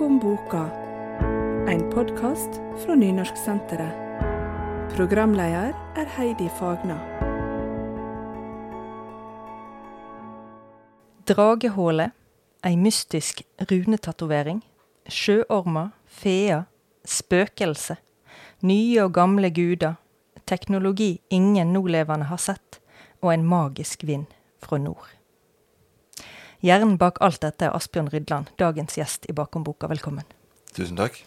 Bakom boka, en podkast fra Nynorsksenteret. Programleder er Heidi Fagna. Dragehåle, ei mystisk runetatovering. Sjøormer, feer, spøkelse. Nye og gamle guder. Teknologi ingen nålevende har sett. Og en magisk vind fra nord. Hjernen bak alt dette er Asbjørn Rydland, dagens gjest i Bakom boka. Velkommen. Tusen takk.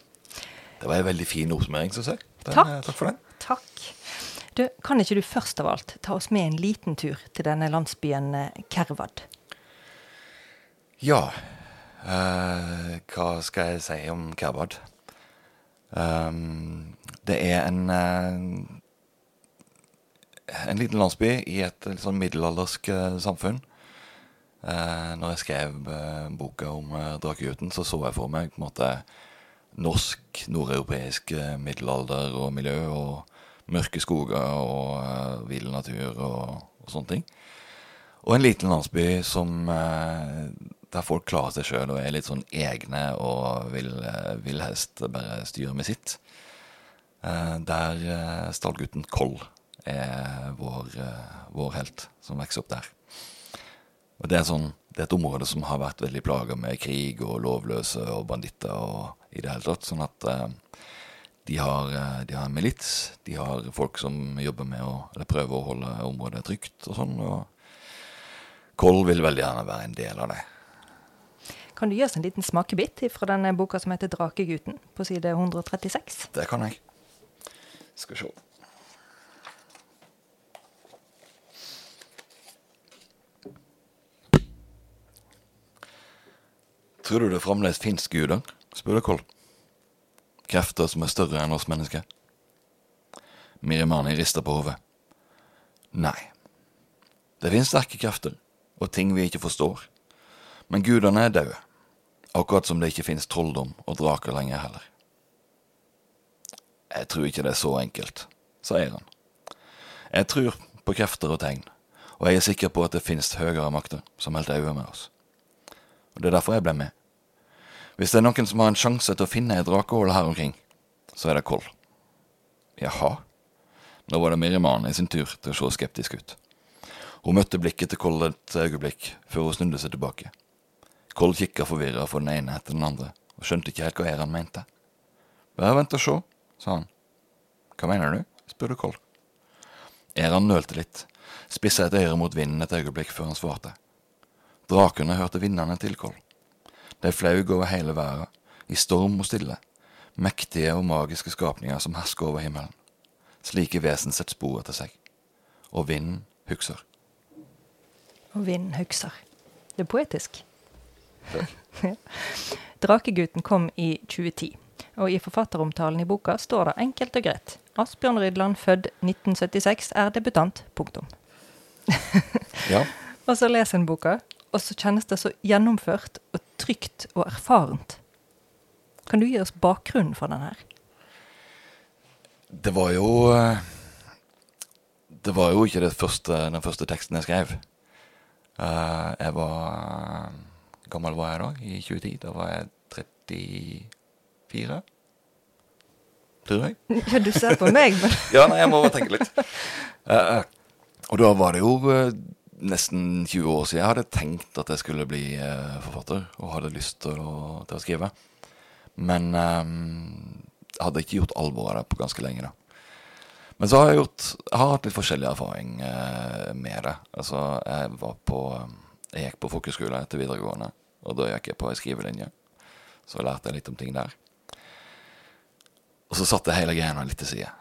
Det var en veldig fin oppsummering, syns jeg. Den, Takk. eh, Takk for den. Takk. Du, kan ikke du først av alt ta oss med en liten tur til denne landsbyen eh, Kervad? Ja, Uh, hva skal jeg si om Kerbad? Um, det er en uh, en liten landsby i et sånn middelaldersk uh, samfunn. Eh, når jeg skrev eh, boka om eh, Drakegutten, så så jeg for meg på en måte norsk, nordeuropeisk eh, middelalder og miljø, og mørke skoger og eh, vill natur og, og sånne ting. Og en liten landsby som eh, der folk klarer seg sjøl og er litt sånn egne og vil, eh, vil helst bare styre med sitt. Eh, der stallgutten Koll er vår, vår helt, som vokser opp der. Og det er, sånn, det er et område som har vært veldig plaga med krig og lovløse og banditter og i det hele tatt. Sånn at eh, de, har, eh, de har en milits, de har folk som jobber med å eller prøver å holde området trygt og sånn. og Koll vil veldig gjerne være en del av det. Kan du gi oss en liten smakebit fra denne boka som heter 'Drakegutten', på side 136? Det kan jeg. Skal vi se. Tror du det fremdeles fins guder? spør Koll. Krefter som er større enn oss mennesker? Mirimani rister på hodet. Nei. Det finnes sterke krefter, og ting vi ikke forstår. Men gudene er døde. Akkurat som det ikke finnes trolldom og draker lenger heller. Jeg tror ikke det er så enkelt, sier han. Jeg tror på krefter og tegn, og jeg er sikker på at det finnes høyere makter som holder øye med oss. Og Det er derfor jeg ble med. Hvis det er noen som har en sjanse til å finne et drakehull her omkring, så er det Koll. Jaha? Nå var det Miriman i sin tur til å se skeptisk ut. Hun møtte blikket til Koll et øyeblikk før hun snudde seg tilbake. Koll kikka forvirra for den ene etter den andre, og skjønte ikke helt hva Eran mente. Bare vent og se, sa han. Hva mener du? spurte Koll. Eran nølte litt, spissa et øre mot vinden et øyeblikk før han svarte. Drakene hørte vindene tilkål. De flaug over hele verden, i storm og stille, mektige og magiske skapninger som hersker over himmelen. Slike vesen setter spor etter seg. Og vinden hukser. Og vinden hukser. Det er poetisk. Drakegutten kom i 2010, og i forfatteromtalen i boka står det enkelt og greit. Asbjørn Rydland, født 1976, er debutant. Punktum. Ja, Og så leser en boka, og så kjennes det så gjennomført og trygt og erfarent. Kan du gi oss bakgrunnen for den her? Det var jo eh, Det var jo ikke det første, den første teksten jeg skrev. Eh, jeg var gammel var jeg da, i 2010? Da var jeg 34, tror jeg. Ja, du ser på meg, men Ja, nei, jeg må bare tenke litt. Eh, og da var det jo eh, nesten 20 år siden jeg hadde tenkt at jeg skulle bli eh, forfatter, og hadde lyst til å, til å skrive. Men eh, jeg hadde ikke gjort alvor av det på ganske lenge. da. Men så har jeg gjort Jeg har hatt litt forskjellig erfaring eh, med det. Altså, jeg var på Jeg gikk på folkeskole etter videregående, og da gikk jeg på ei skrivelinje. Så lærte jeg litt om ting der. Og så satte jeg hele greia litt til side.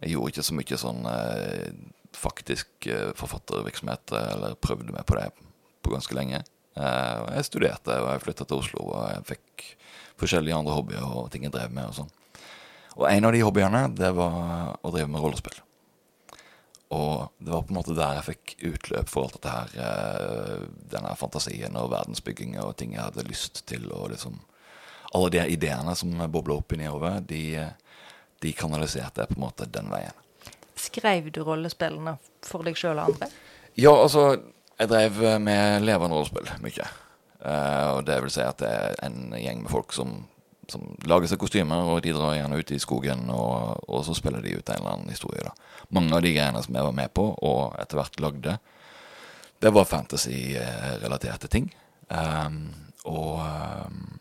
Jeg gjorde ikke så mye sånn eh, faktisk eh, forfattervirksomhet, eh, eller prøvde meg på det på ganske lenge. Eh, jeg studerte, og jeg flytta til Oslo, og jeg fikk forskjellige andre hobbyer og ting jeg drev med. Og sånn. Og en av de hobbyene, det var å drive med rollespill. Og det var på en måte der jeg fikk utløp for alt dette her. Denne fantasien og verdensbygging og ting jeg hadde lyst til. Og liksom Alle de ideene som bobla opp inni hodet, de, de kanaliserte jeg på en måte den veien. Skrev du rollespillene for deg sjøl og andre? Ja, altså Jeg drev med levende rollespill mye. Uh, og det vil si at det er en gjeng med folk som som lager seg kostymer, og de drar gjerne ut i skogen, og, og, så spiller de ut en eller annen historie. da. Mange av de greiene som jeg var med på, og etter hvert lagde, det var fantasy-relaterte ting. Um, og um,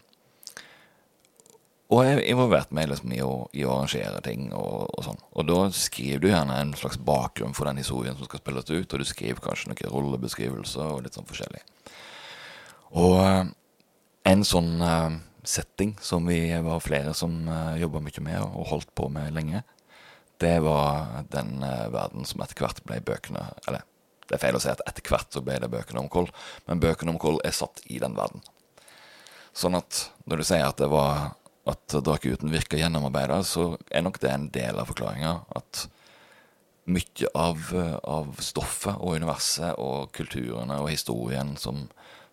og jeg er involvert meg liksom i, å, i å arrangere ting og, og, sånn. Og da skriver du gjerne en slags bakgrunn for den historien som skal spilles ut, og du skriver kanskje noen rollebeskrivelser og litt sånn forskjellig. Og eh, en sånn uh, setting som vi var flere som uh, jobba mye med og holdt på med lenge, det var den verden som etter hvert ble bøkene Eller det er feil å si at etter hvert så ble det bøkene om Koll, men bøkene om Koll er satt i den verden. Sånn at når du sier at det var at Drakuten virker gjennomarbeida, så er nok det en del av forklaringa. At mye av, av, stoffet og universet og kulturene og historien som,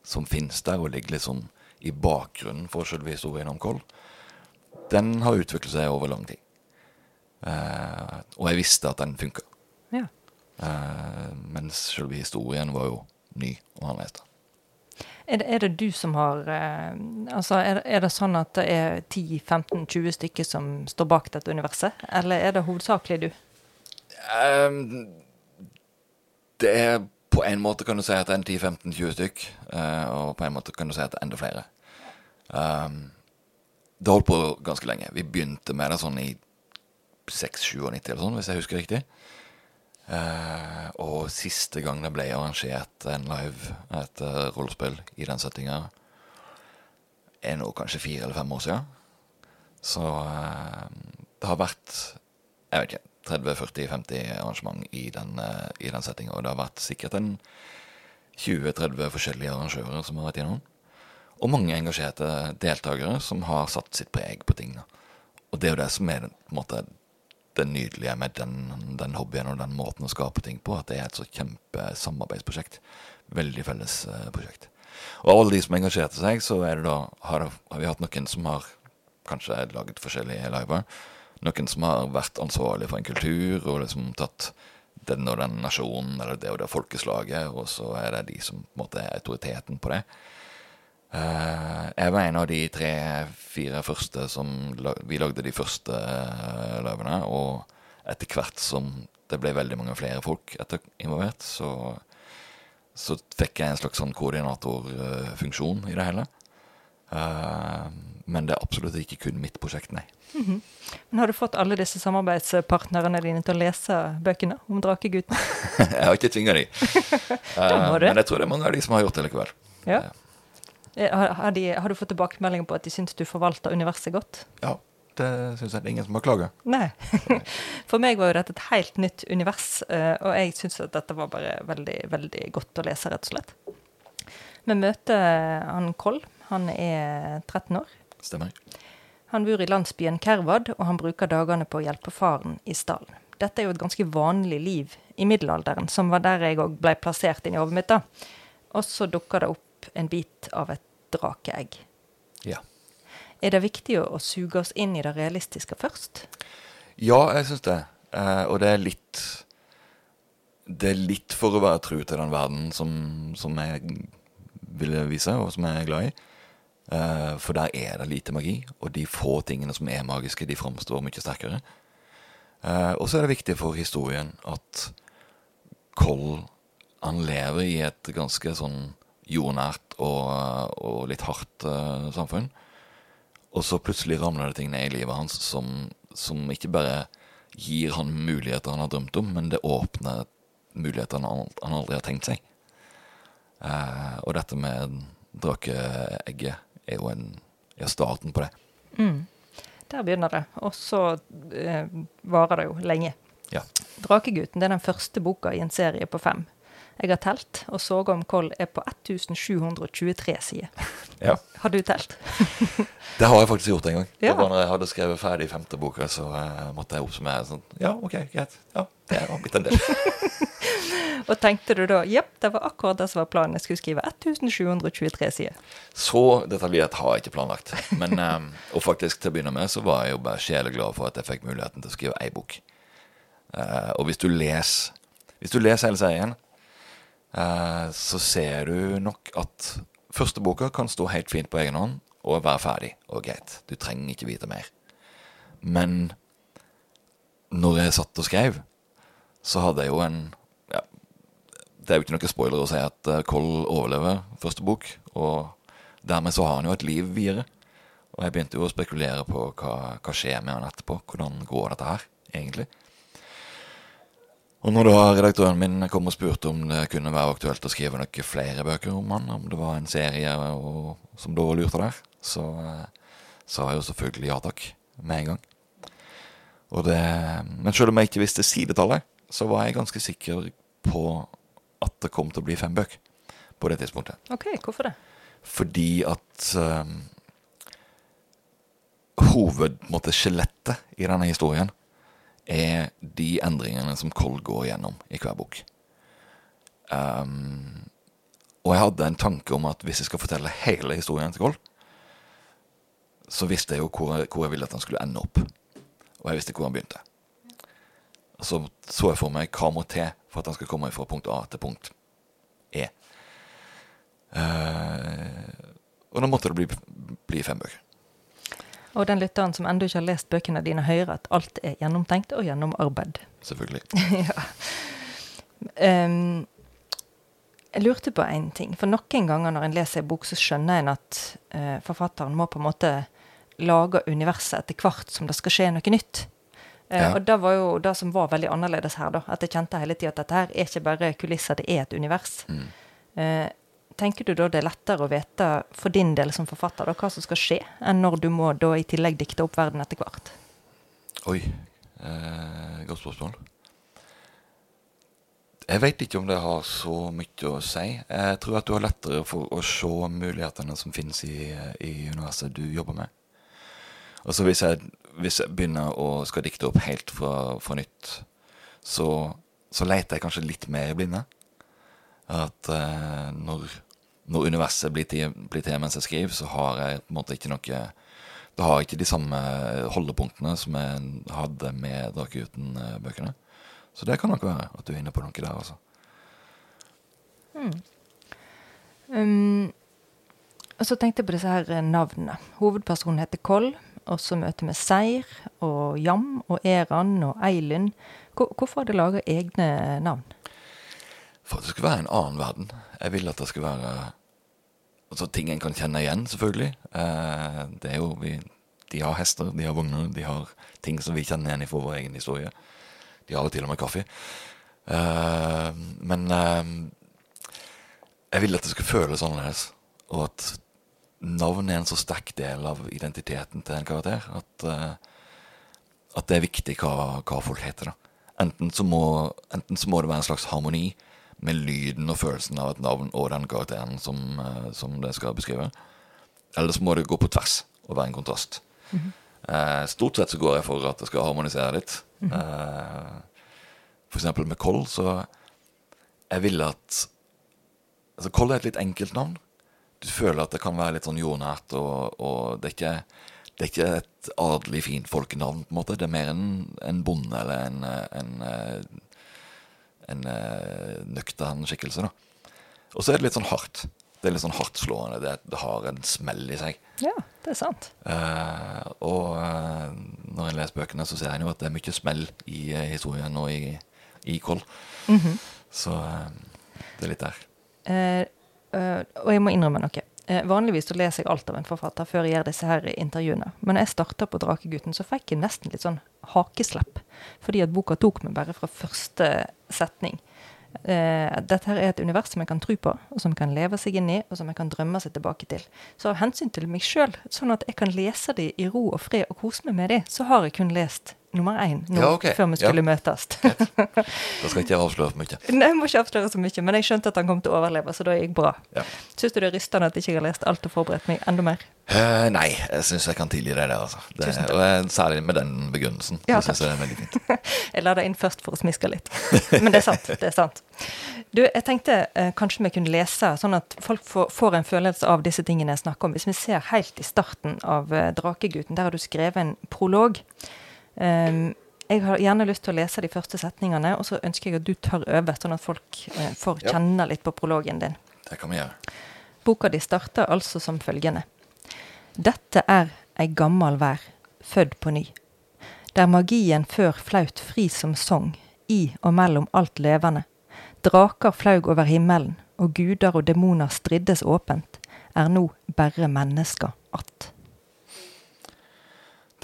som finnes der, og ligger liksom i bakgrunnen for selve historien om Koll, den har utviklet seg over lang tid. Eh, og jeg visste at den funka. Ja. Eh, mens selve historien var jo ny og annerledes. Er det, er det, du som har eh, Altså, er, er, det sånn at det er 10-15-20 stykker som står bak dette universet, eller er det hovedsakelig du? Um, det er På en måte kan du si at det er 10-15-20 stykk, uh, og på en måte kan du si at det er enda flere. Um, det holdt på ganske lenge. Vi begynte med det sånn i 6-97 eller sånn, hvis jeg husker riktig. Uh, og siste gang det ble arrangert en live, et uh, rollespill i den settinga, er nå kanskje fire eller fem år siden. Så uh, det har vært jeg vet ikke, 30-40-50 arrangement i den, uh, den settinga. Og det har vært sikkert en 20-30 forskjellige arrangører som har vært gjennom. Og mange engasjerte deltakere som har satt sitt preg på ting Og det er jo det som er på en måte det nydelige med den, den, hobbyen og den måten å skape ting på, at det er et så kjempesamarbeidsprosjekt. Veldig felles uh, prosjekt. Og av alle de som engasjerte seg, så da, har, har, vi hatt noen som har kanskje laget forskjellige liver. Noen som har vært ansvarlig for en kultur og liksom tatt den og den nasjonen eller det og det folkeslaget, og så er det de som på en måte er autoriteten på det. Uh, jeg var en av de tre-fire første som Vi lagde de første uh, løvene. Og etter hvert som det ble veldig mange flere folk etter involvert, så, så fikk jeg en slags sånn koordinatorfunksjon i det hele. Uh, men det er absolutt ikke kun mitt prosjekt, nei. Mm -hmm. Men Har du fått alle disse samarbeidspartnerne dine til å lese bøkene om Drakegutten? jeg har ikke tvinga dem. men jeg tror det er mange av de som har gjort det likevel. Ja. Eh, har, de, har, du fått tilbakemeldinger på at de syns du forvalter universet godt? Ja, det syns jeg. Det er ingen som har klaga. Nei. For meg var jo dette et helt nytt univers, eh, og jeg syns at dette var bare veldig, veldig godt å lese, rett og slett. Vi møter han Koll. Han er 13 år. Stemmer. Han bor i landsbyen Kervad, og han bruker dagene på å hjelpe faren i stallen. Dette er jo et ganske vanlig liv i middelalderen, som var der jeg òg ble plassert inn i hodet mitt. da. Og så dukker det opp en bit av et drakeegg. Ja. Er det viktig å, å, suge oss inn i det realistiske først? Ja, jeg syns det. Eh, og det er litt Det er litt for å være tru til den verden som, som jeg ville vise, og som jeg er glad i. Eh, for der er det lite magi, og de få tingene som er magiske, de framstår mye sterkere. Eh, og så er det viktig for historien at Koll han lever i et ganske sånn jordnært og, og litt hardt uh, samfunn. Og så plutselig ramler det ting ned i livet hans som, som, ikke bare gir han muligheter han har drømt om, men det åpner muligheter han, han aldri har tenkt seg. Uh, og dette med drakeegget er jo en, er starten på det. Mm. Der begynner det. Og så uh, varer det jo lenge. Ja. 'Drakegutten' det er den første boka i en serie på fem. Jeg har telt, og Soga om Koll er på 1723 sider. Ja. Har du telt? det har jeg faktisk gjort en gang. Ja. Det var når jeg hadde skrevet ferdig femte boka, så uh, måtte jeg oppsummere sånn Ja, OK, greit. Ja, det var blitt en del. og tenkte du da jepp, det var akkurat det som var planen, jeg skulle skrive 1723 sider? Så detaljert har jeg ikke planlagt. Men, um, og faktisk til å begynne med så var jeg jo bare sjeleglad for at jeg fikk muligheten til å skrive ei bok. Uh, og hvis du leser hvis du leser hele serien, så ser du nok at første boka kan stå helt fint på egen hånd, og være ferdig og greit. Du trenger ikke vite mer. Men når jeg satt og skrev, så hadde jeg jo en ja, Det er jo ikke noe spoiler å si at eh, Koll overlever første bok, og dermed så har han jo et liv videre. Og jeg begynte jo å spekulere på hva, hva skjer med han etterpå. Hvordan går dette her, egentlig? Og når da redaktøren min kom og spurte om det kunne være aktuelt å skrive noen flere bøker om han, om det var en serie og, som da lurte der, så eh, sa jeg jo selvfølgelig ja takk med en gang. Og det, men selv om jeg ikke visste sidetallet, så var jeg ganske sikker på at det kom til å bli fem bøker på det tidspunktet. Ok, hvorfor det? Fordi at um, hovedskjelettet i denne historien er de endringene som Koll går gjennom i hver bok. Um, og jeg hadde en tanke om at hvis jeg skal fortelle hele historien til Koll, så visste jeg jo hvor, hvor jeg ville at han skulle ende opp. Og jeg visste hvor han begynte. Så så jeg for meg hva må til for at han skal komme fra punkt A til punkt E. Uh, og da måtte det bli, bli fem bøker. Og den lytteren som ennå ikke har lest bøkene dine, hører at alt er gjennomtenkt og gjennomarbeid. Selvfølgelig. ja. Um, jeg lurte på én ting. For noen ganger når en leser en bok, så skjønner en at uh, forfatteren må på en måte lage universet etter hvert som det skal skje noe nytt. Uh, ja. Og det var jo det som var veldig annerledes her, da. At jeg kjente hele tida at dette her er ikke bare kulisser, det er et univers. Mm. Uh, tenker du da det er lettere å vite for din del som forfatter da, hva som skal skje, enn når du må da i tillegg dikte opp verden etter hvert? Oi. Eh, godt spørsmål. Jeg vet ikke om det har så mye å si. Jeg tror at du har lettere for å se mulighetene som finnes i, i universet du jobber med. Og så hvis jeg, hvis jeg begynner å skal dikte opp helt fra, fra nytt, så, så leter jeg kanskje litt mer i blinde. At eh, når når universet blir til, blir til, mens jeg skriver, så har jeg på en måte ikke noe Det har ikke de samme holdepunktene som jeg hadde med Drakeguten-bøkene. Så det kan nok være at du er inne på noe der, altså. Hmm. Um, og så tenkte jeg på disse her navnene. Hovedpersonen heter Koll. Og så møter vi Seir og Jam og Eran og Eilund. Hvorfor har de laga egne navn? For at det skal være en annen verden. Jeg vil at det skal være altså, ting en kan kjenne igjen, selvfølgelig. Eh, det er jo vi, De har hester, de har vogner, de har ting som vi kjenner igjen fra vår egen historie. De har jo til og med kaffe. Eh, men eh, jeg vil at det skal føles annerledes, og at navnet er en så sterk del av identiteten til en karakter at, uh, at det er viktig hva, hva folk heter. da. Enten så, må, enten så må det være en slags harmoni med lyden og følelsen av et navn og den karakteren som, uh, som det skal beskrive. Eller så må det gå på tvers og være en kontrast. Mm -hmm. uh, stort sett så går jeg for at det skal harmonisere litt. Mm -hmm. uh, for eksempel med Koll, så jeg vil at Altså, Koll er et litt enkelt navn. Du føler at det kan være litt sånn jordnært, og, og det, er ikke, det, er ikke, et adelig fint folkenavn, på en måte. Det er mer en, en bonde eller en, en en uh, nøktern skikkelse. da. Og så er det litt sånn hardt. Det er litt sånn hardtslående. Det, det har en smell i seg. Ja, det er sant. Uh, og uh, når en leser bøkene, så ser en jo at det er mye smell i historien og i, i Koll. Mm -hmm. Så det er litt der. og jeg må innrømme noe. Eh, vanligvis så leser jeg alt av en forfatter før jeg gjør disse her intervjuene. Men når jeg starta på 'Drakegutten', så fikk jeg nesten litt sånn hakeslepp. Fordi at boka tok meg bare fra første setning. Uh, dette her er et univers som jeg kan tro på, og som jeg kan leve seg inn i, og som jeg kan drømme seg tilbake til. Så av hensyn til meg sjøl, sånn at jeg kan lese de i ro og fred og kose meg med de, så har jeg kun lest nummer én nå, ja, okay. før vi skulle ja. møtes. da skal ikke jeg avsløre for mye. Nei, jeg må ikke avsløre så mye, men jeg skjønte at han kom til å overleve, så da gikk bra. Ja. Syns du det er rystende at jeg ikke har lest alt og forberedt meg enda mer? Uh, nei, jeg syns jeg kan tilgi deg det, altså. Det, og jeg, særlig med den begrunnelsen. Ja, så synes jeg det er veldig fint. jeg la det inn først for å smiske litt. Men det er sant. det er sant. Du, jeg tenkte uh, kanskje vi kunne lese, sånn at folk får, får, en følelse av disse tingene jeg snakker om. Hvis vi ser helt i starten av uh, 'Drakegutten', der har du skrevet en prolog. Um, jeg har gjerne lyst til å lese de første setningene, og så ønsker jeg at du tar over, sånn at folk eh, får ja. kjenne litt på prologen din. Det kan vi gjøre. Boka di starter altså som følgende. Dette er ei gammal vær, fødd på ny. Der magien før flaut fri som sang, i og mellom alt levende. Draker flaug over himmelen, og guder og demoner striddes åpent, er nå berre mennesker att.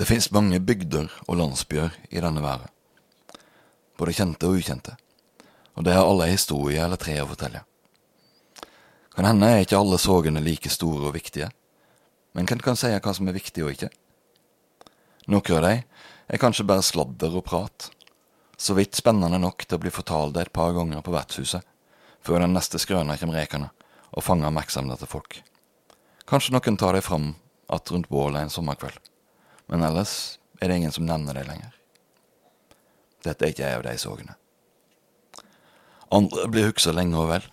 Det fins mange bygder og landsbyer i denne verden. Både kjente og ukjente. Og det har alle en historie eller tre å fortelle. Kan hende er ikke alle sorgene like store og viktige, men hvem kan si hva som er viktig og ikke? Noen av de er kanskje bare sladder og prat, så vidt spennende nok til å bli fortalt et par ganger på vertshuset, før den neste skrøna kommer rekende og fanger oppmerksomheten til folk. Kanskje noen tar dem fram att rundt bålet en sommerkveld, men ellers er det ingen som nevner det lenger. Dette er ikke ei av de sorgene. Andre blir huksa lenge og vel.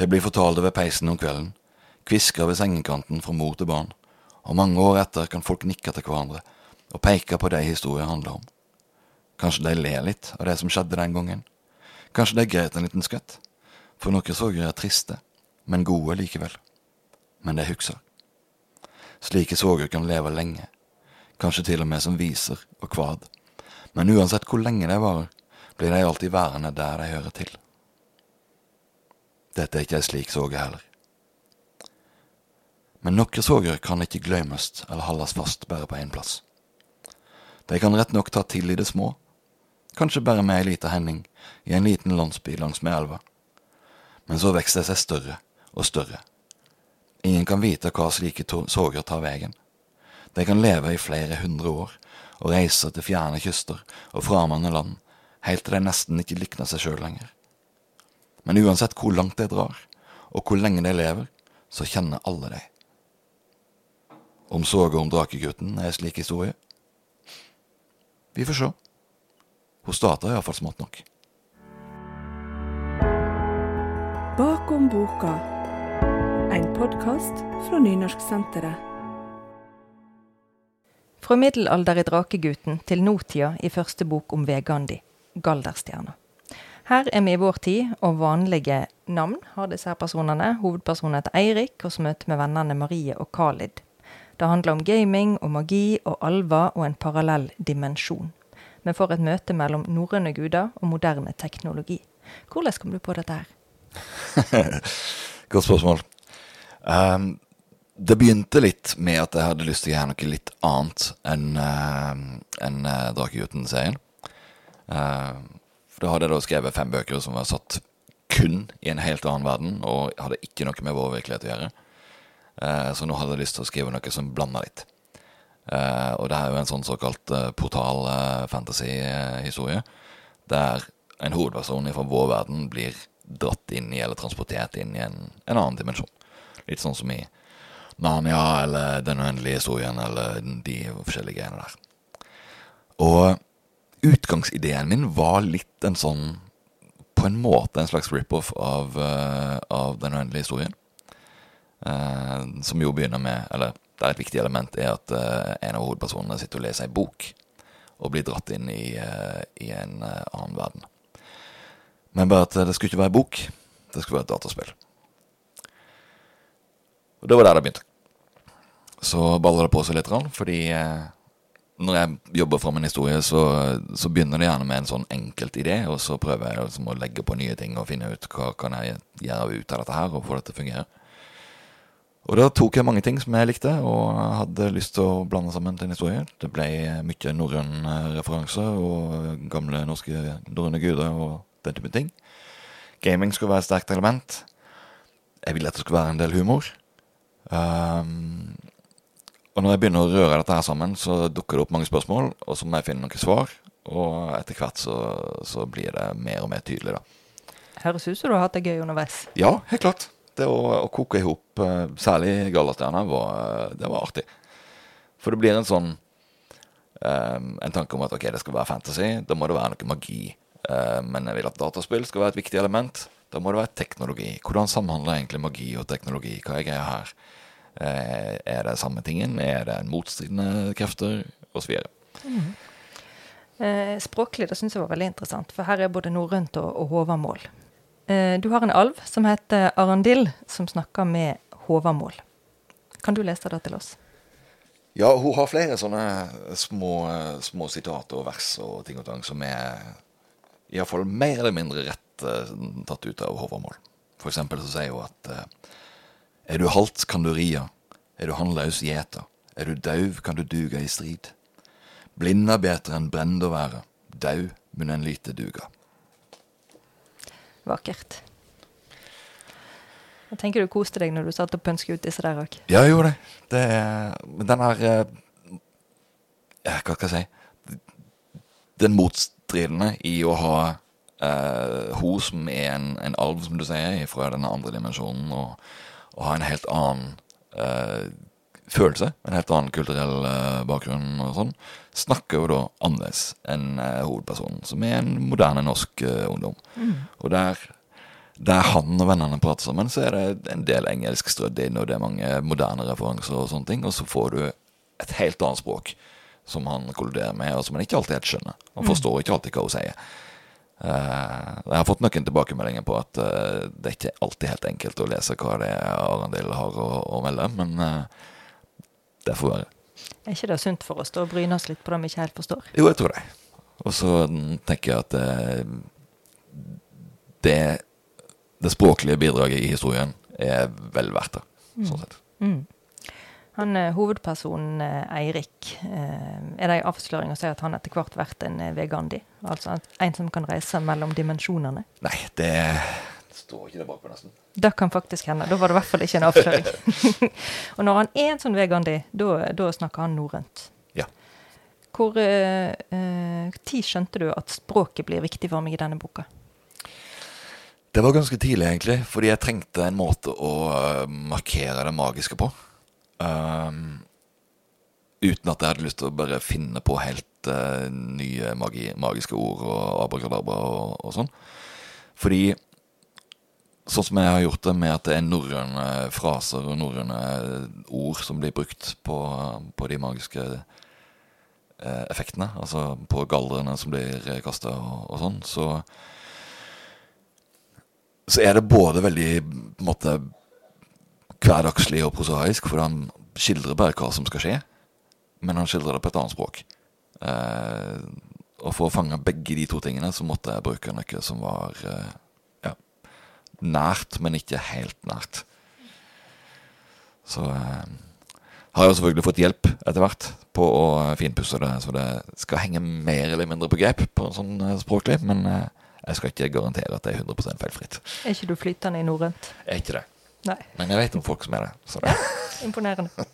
De blir fortalt ved peisen om kvelden, kviska ved sengekanten fra mor til barn, og mange år etter kan folk nikke til hverandre og peke på de historien handler om. Kanskje de ler litt av det som skjedde den gangen. Kanskje de greit en liten skvett, for noen sorger er triste, men gode likevel. Men de husker. Slike sorger kan leve lenge, kanskje til og med som viser og kvad, men uansett hvor lenge de varer, blir de alltid værende der de hører til. Dette er ikke ei slik soge heller. Men noen soger kan ikke glemmes eller holdes fast bare på én plass. De kan rett nok ta til i det små, kanskje bare med ei lita hending i en liten landsby langsmed elva. Men så vokser de seg større og større. Ingen kan vite hva slike soger tar veien. De kan leve i flere hundre år og reise til fjerne kyster og framande land, helt til de nesten ikke likner seg sjøl lenger. Men uansett hvor langt de drar, og hvor lenge de lever, så kjenner alle de. Om soga om drakegutten er slik historie? Vi får se. Hun starta iallfall smått nok. Bakom boka. En podkast fra Nynorsksenteret. Fra middelalder i Drakegutten til nåtida i første bok om Vegandi, Galderstjerna. Her er vi i vår tid, og vanlige navn har disse her personene. Hovedpersonen heter Eirik, og så møter vi vennene Marie og Khalid. Det handler om gaming og magi og alver og en parallell dimensjon. Vi får et møte mellom norrøne guder og moderne teknologi. Hvordan kom du på dette her? Godt spørsmål. Um, det begynte litt med at jeg hadde lyst til å gjøre noe litt annet enn uh, en, uh, Drakegutten-serien. Uh, for da hadde jeg da skrevet fem bøker som var satt kun i en helt annen verden, og hadde ikke noe med vår virkelighet å gjøre. Uh, så nå hadde jeg lyst til å skrive noe som blanda litt. Og det er jo en sånn såkalt uh, portal-fantasy-historie, der en hovedperson fra vår verden blir dratt inn i, eller transportert inn i en, en annen dimensjon. Litt sånn som i Narnia eller Den uendelige historien eller de forskjellige greiene der. Og utgangsideen min var litt en sånn På en måte en slags rip-off av, uh, av Den uendelige historien. Uh, som jo begynner med Eller der et viktig element er at uh, en av hovedpersonene sitter og leser ei bok. Og blir dratt inn i, i en annen verden. Men bare at det skulle ikke være bok. Det skulle være et dataspill. Og det var der det begynte. Så baller det på seg litt, fordi eh, når jeg jobber fram en historie, så, så, begynner det gjerne med en sånn enkelt idé, og så prøver jeg liksom å legge på nye ting og finne ut hva kan jeg gjøre ut av dette her, og få det til å fungere. Og da tok jeg mange ting som jeg likte, og hadde lyst til å blande sammen til en historie. Det ble mye norrøn referanse og gamle norske norrøne guder og den type ting. Gaming skulle være et sterkt element. Jeg ville at det skulle være en del humor. Um, og når jeg begynner å røre dette her sammen, så dukker det opp mange spørsmål, og så må jeg finne noen svar. Og etter hvert så, så blir det mer og mer tydelig, da. Høres ut som du har hatt det gøy underveis. Ja, helt klart. Det å, å koke i hop, eh, særlig Gallastjerna, var, det var artig. For det blir en sånn um, En tanke om at ok, det skal være fantasy, da må det være noe magi. Uh, men jeg vil at dataspill skal være et viktig element. Da må det være teknologi. Hvordan samhandler egentlig magi og teknologi? Hva er greia her? Eh, er det samme tingen? Er det motstridende krefter? Og så videre. Mm. Eh, språklig det syns jeg var veldig interessant, for her er både norrønt og, og håvamål. Eh, du har en alv som heter Arendil, som snakker med håvamål. Kan du lese det til oss? Ja, hun har flere sånne små, små sitater og vers og ting og tang som er iallfall mer eller mindre rett eh, tatt ut av Håvamål. For eksempel så sier hun at eh, er du halt, kan du ria. Er du handlaus, gjeta. Er du dauv, kan du duga i strid. Blinda betre enn brend å være. Dau men en lite duga. Vakkert. Jeg tenker du koste deg når du satt og pønsket ut disse der òg. Ja, jeg gjorde det. det men den her eh, ja, Hva skal jeg si? Den motstridende i å ha uh, hun som er en, en alv, som du sier, fra denne andre dimensjonen, og, og ha en helt annen eh, følelse, en helt annen kulturell eh, bakgrunn og sånn, snakker jo da annerledes enn eh, hovedpersonen, som er en moderne norsk eh, ungdom. Og der der han og vennene prater sammen, så er det en del engelsk strødd inn, og det er mange moderne referanser og sånne ting. Og så får du et helt annet språk som han kolliderer med, og som han ikke alltid helt skjønner. Han forstår ikke alltid hva hun sier. Eh, jeg har fått noen tilbakemeldinger på at eh, det er ikke alltid helt enkelt å lese hva det er Arendil har å, å melde, men eh, det får være. Er ikke det sunt for oss da å bryne oss litt på det vi ikke helt forstår? Jo, jeg tror det. Og så mm, tenker jeg at det, det, språklige bidraget i historien er vel verdt det, sånn sett. Mm. Han eh, Hovedpersonen eh, Eirik, eh, er det en avsløring å si at han etter hvert vært en vegandi? Altså en som kan reise mellom dimensjonene? Nei, det står ikke der bakpå, nesten. Det kan faktisk hende. Da var det i hvert fall ikke en avsløring. og når han er en sånn vegandi, da snakker han norrønt. Ja. Hvor eh, tid skjønte du at språket blir viktig for meg i denne boka? Det var ganske tidlig, egentlig, fordi jeg trengte en måte å markere det magiske på. Um, uten at jeg hadde lyst til å bare finne på helt uh, nye magi, magiske ord og abrakadabra og, og sånn. Fordi sånn som jeg har gjort det med at det er norrøne fraser og norrøne ord som blir brukt på, på de magiske uh, effektene, altså på galdrene som blir kasta og, og sånn, så så er det både veldig på en måte hverdagslig og prosaisk, for han skildrer bare hva som skal skje, men han skildrer det på et annet språk. Eh, og for å fange begge de to tingene, så måtte jeg bruke noe som var eh, ja, nært, men ikke helt nært. Så eh, har jeg selvfølgelig fått hjelp etter hvert på å finpusse det, så det skal henge mer eller mindre på grep på sånn eh, språklig, men eh, jeg skal ikke garantere at det er 100 feilfritt. Er ikke du flytende i norrønt? Er ikke det. Nei. Men jeg vet om folk som er det. Så det. Imponerende.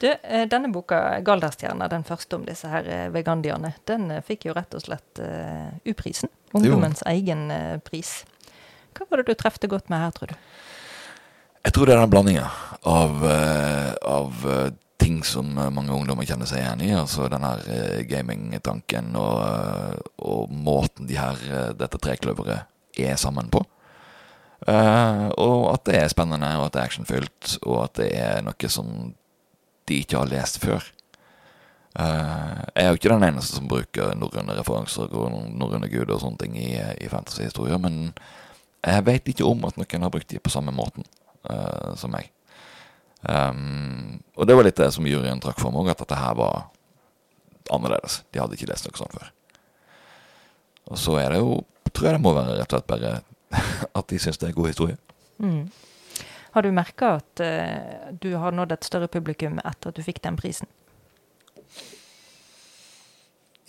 Du, eh, denne boka, 'Galderstjerna', den første om disse her eh, vegandierne, den eh, fikk jo rett og slett uh, U-prisen. Ungdommens egen uh, pris. Hva var det du trefte godt med her, tror du? Jeg tror det er den blandinga av, uh, av ting som mange ungdommer kjenner seg igjen i. Altså den her gamingtanken og, og måten de her, dette trekløveret er sammen på. Eh, og at det er spennende, og at det er actionfylt, og at det er noe som de ikke har lest før. Uh, jeg er jo ikke den eneste som bruker norrøne referanser og norrøne guder og sånne ting i, i fantasyhistorier, men jeg vet ikke om at noen har brukt de på samme måten uh, som meg. Um, og det var litt det som juryen trakk for meg, at dette her var annerledes. De hadde ikke lest noe sånt før. Og så er det jo, tror jeg det må være rett og slett bare at de syns det er god historie. Mm. Har du merka at uh, du har nådd et større publikum etter at du fikk den prisen?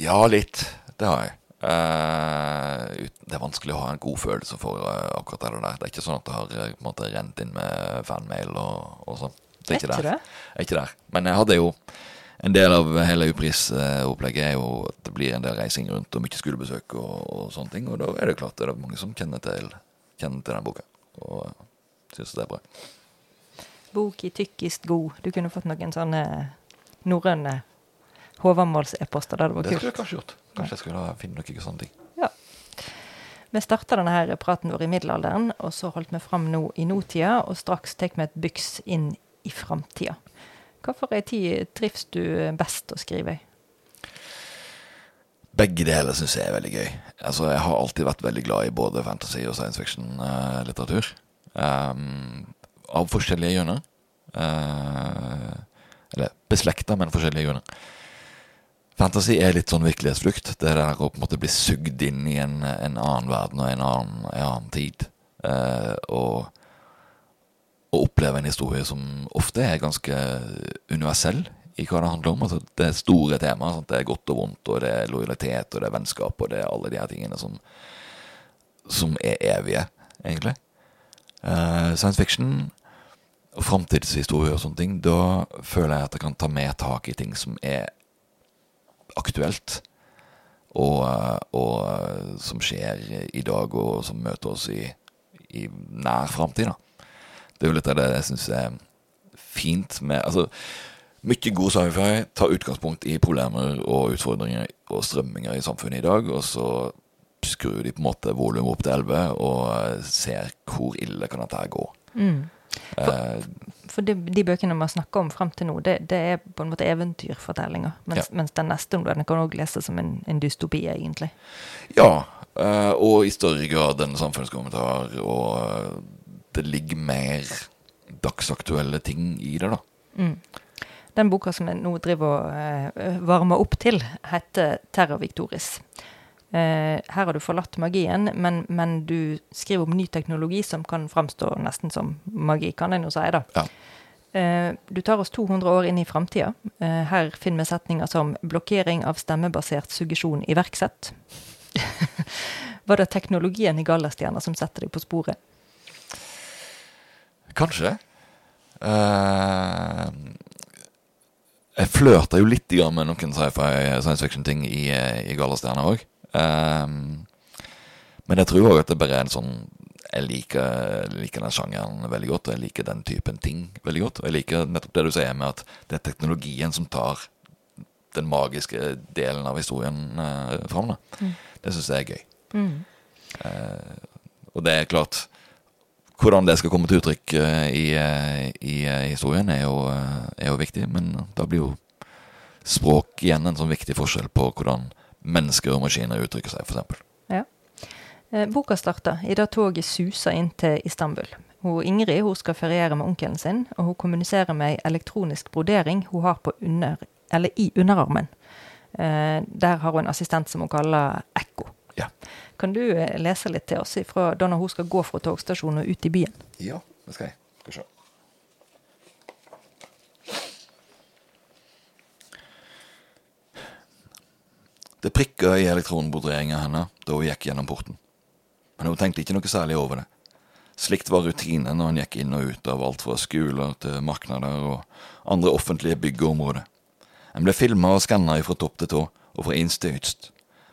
Ja, litt. Det har jeg. Uh, det er vanskelig å ha en god følelse for uh, akkurat det der. Det er ikke sånn at det har en måte rent inn med fanmail og, og sånn. Det er ikke der. det? Er ikke der. Men jeg hadde jo en del av hele U-prisopplegget er jo at det blir en del reising rundt og mye skolebesøk og, og sånne ting. Og da er det klart det er mange som kjenner til, kjenner til den boka og syns det er bra. Bok i tykkist god. Du kunne fått noen sånne norrøne Håvamåls-e-poster. Det hadde Det skulle jeg kanskje gjort. Kanskje jeg skulle finne noen sånne ting. Ja. Vi starta denne her praten vår i middelalderen, og så holdt vi fram nå i nåtida, og straks tar vi et byks inn i framtida. Hvilken tid trives du best å skrive i? Begge deler syns jeg er veldig gøy. Altså, Jeg har alltid vært veldig glad i både fantasy og science fiction-litteratur. Um, av forskjellige grunner. Uh, Eller beslekta, men forskjellige grunner. Fantasy er litt sånn virkelighetsflukt. Det der å på en måte bli sugd inn i en, en annen verden og en annen, en annen tid. Uh, og, og oppleve en historie som ofte er ganske universell i hva det handler om. Altså, det er store temaer. Sant? Det er godt og vondt, og det er lojalitet, og det er vennskap, og det er alle de her tingene som, som er evige, egentlig. Uh, science fiction og framtidshistorie og sånne ting, da føler jeg at jeg kan ta mer tak i ting som er aktuelt. Og, eh, og eh, som skjer i dag, og som møter oss i, i nær framtid. Det er jo litt av det jeg syns er fint med Altså, mye god sci-fi tar utgangspunkt i problemer og utfordringer og strømminger i samfunnet i dag, og så skrur de på en måte volumet opp til 11 og eh, ser hvor ille kan dette gå. Mm. For, uh, for de, de, bøkene man snakker om frem til nå, det, det, er på en måte eventyrfortellinger. Mens, ja. mens den neste den kan også leses som en, en dystopi, egentlig. Ja, uh, og i større grad en samfunnskommentar. Og det ligger mer dagsaktuelle ting i det, da. Mm. Den boka som jeg nå driver og uh, varmer opp til, heter 'Terror Victoris'. Uh, her har du forlatt magien, men, men, du skriver om ny teknologi som kan framstå nesten som magi, kan en jo si. da. Ja. Uh, du tar oss 200 år inn i framtida. Her finner vi setninger som 'blokkering av stemmebasert suggesjon iverksett'. Var det teknologien i Gallastjerna som setter deg på sporet? Kanskje. jeg flørta jo litt med noen sci-fi science fiction-ting i, i Gallastjerna òg. Um, men jeg tror òg at det bare er en sånn Jeg liker, liker, den sjangeren veldig godt, og jeg liker den typen ting veldig godt. Og jeg liker nettopp det du sier med at det er teknologien som tar den magiske delen av historien uh, fram. Mm. Det syns jeg er gøy. Mm. Uh, og det er klart Hvordan det skal komme til uttrykk i, i, i, historien, er jo, er jo, viktig. Men da blir jo språk igjen en sånn viktig forskjell på hvordan mennesker og maskiner uttrykker seg, f.eks. Ja. Eh, boka starter idet toget suser inn til Istanbul. Hun Ingrid hun skal feriere med onkelen sin, og hun kommuniserer med ei elektronisk brodering hun har på under, eller i underarmen. Eh, der har hun en assistent som hun kaller Ekko. Ja. Kan du eh, lese litt til oss fra da hun skal gå fra togstasjonen og ut i byen? Ja, det skal jeg. Skal se. Det prikka i elektronbroderinga henne da hun gikk gjennom porten. Men hun tenkte ikke noe særlig over det. Slikt var rutinen når hun gikk inn og ut av alt fra skoler til markeder og andre offentlige bygg og områder. En ble filma og skanna fra topp til tå og fra inst til ytst,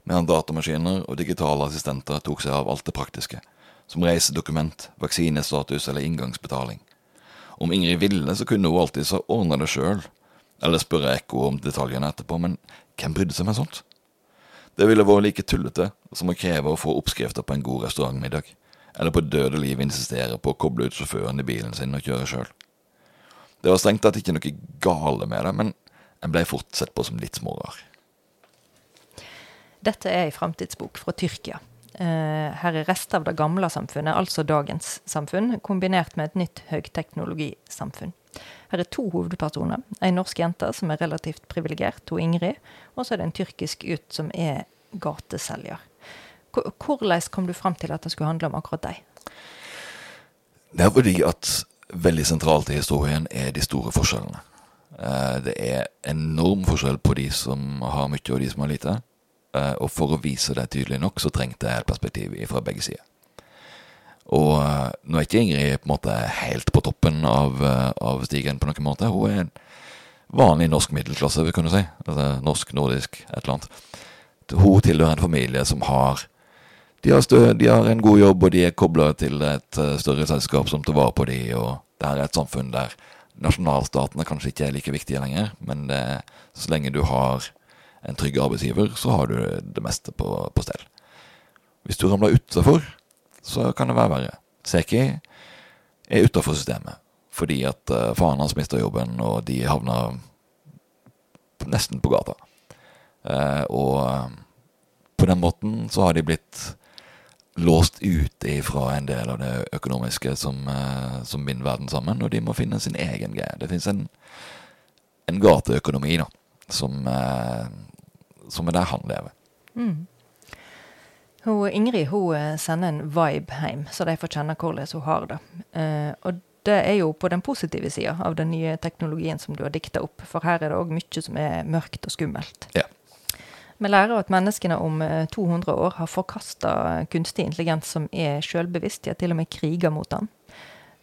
medan datamaskiner og digitale assistenter tok seg av alt det praktiske, som reisedokument, vaksinestatus eller inngangsbetaling. Om Ingrid ville, så kunne hun alltids ha ordna det sjøl, eller spørre Ekko om detaljene etterpå, men hvem brydde seg med sånt? Det ville vært like tullete som å kreve å få oppskrifter på en god restaurantmiddag, eller på døde liv insistere på å koble ut sjåføren i bilen sin og kjøre sjøl. Det var strengt tatt ikke noe gale med det, men en ble fort sett på som litt smårar. Dette er ei framtidsbok fra Tyrkia. Eh, her er rester av det gamle samfunnet, altså dagens samfunn, kombinert med et nytt høyteknologisamfunn. Her er to hovedpersoner. Ei norsk jente som er relativt privilegert, hun Ingrid. Og så er det en tyrkisk gutt som er gateselger. Hvordan kom du fram til at det skulle handle om akkurat deg? Det er fordi at veldig sentralt i historien er de store forskjellene. Eh, det er enorm forskjell på de som har mye og de som har lite. Eh, og for å vise det tydelig nok, så trengte jeg et perspektiv fra begge sider. Og uh, nå er ikke Ingrid på en måte helt på toppen av, av stigen på noen måte. Hun er en vanlig norsk middelklasse, vil kunne si. Altså, norsk, nordisk, et eller annet. Hun tilhører en familie som har de har, stø, de har en god jobb, og de er kobla til et større selskap som tar vare på de, og det her er et samfunn der nasjonalstatene kanskje ikke er like viktige lenger, men det, så lenge du har en trygg arbeidsgiver, så har du det meste på, på stell. Hvis du ramler utafor, så kan det være verre. Seki er utafor systemet fordi at uh, faren hans mista jobben, og de havna nesten på gata. Uh, og uh, på den måten så har de blitt låst ut ifra en del av det økonomiske som, som binder verden sammen, og de må finne sin egen greie. Det fins en en gateøkonomi, da, som, eh, som er der han lever. Mm. Hun, Ingrid hun eh, sender en vibe hjem, så de får kjenne hvordan hun har det. Eh, og det er jo på den positive sida av den nye teknologien som du har dikta opp, for her er det òg mye som er mørkt og skummelt. Ja. Vi lærer at menneskene om 200 år har forkasta kunstig intelligens som er sjølbevisst. ja, til og med kriger mot den.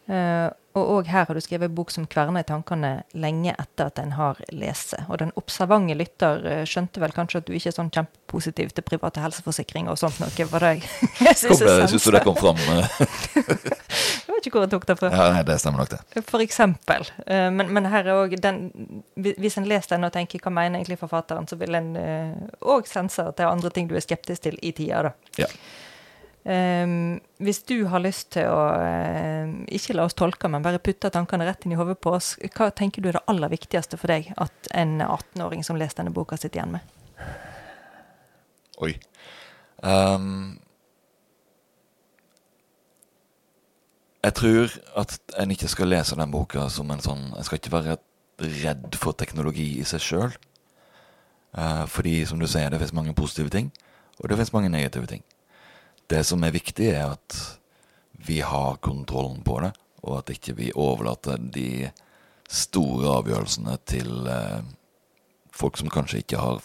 Uh, og òg her har du skrevet bok som kverner i tankene lenge etter at en har lest. Og den observante lytter uh, skjønte vel kanskje at du ikke er sånn kjempepositiv til private helseforsikringer og sånt noe. Var det jeg syns du det kom fram? jeg vet ikke hvor jeg tok det fra. Ja, nei, det stemmer nok, det. For eksempel. Uh, men, men, her er òg den Hvis en leser den og tenker hva mener egentlig forfatteren, så vil en òg sense at det er andre ting du er skeptisk til i tida, da. Ja. Um, hvis du har lyst til å uh, ikke la oss tolke, men bare putte tankene rett inn i hodet på oss, hva tenker du er det aller viktigste for deg at en 18-åring som leser denne boka, sitter igjen med? Oi. Um, jeg tror at en ikke skal lese den boka som en sånn En skal ikke være redd for teknologi i seg sjøl. Uh, fordi, som du sier, det finnes mange positive ting, og det finnes mange negative ting. Det som er viktig, er at vi har kontrollen på det, og at ikke vi overlater de store avgjørelsene til eh, folk som kanskje ikke har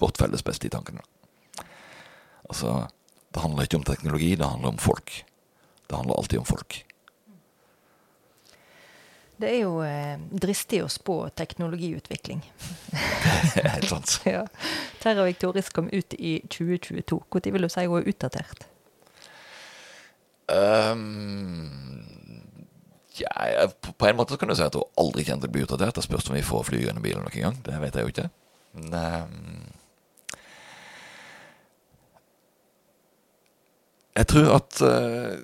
vårt felles beste i tankene. Altså, det handler ikke om teknologi, det handler om folk. Det handler alltid om folk. Det er jo eh, dristig å spå teknologiutvikling. Helt sant. ja. Terra Victoris kom ut i 2022. Når vil du si hun er utdatert? Um, ja, på en måte kan du si at hun aldri kommer til å bli utdatert. Det spørs om vi får flygende bil noen gang. Det vet jeg jo ikke. Men um, jeg tror at uh,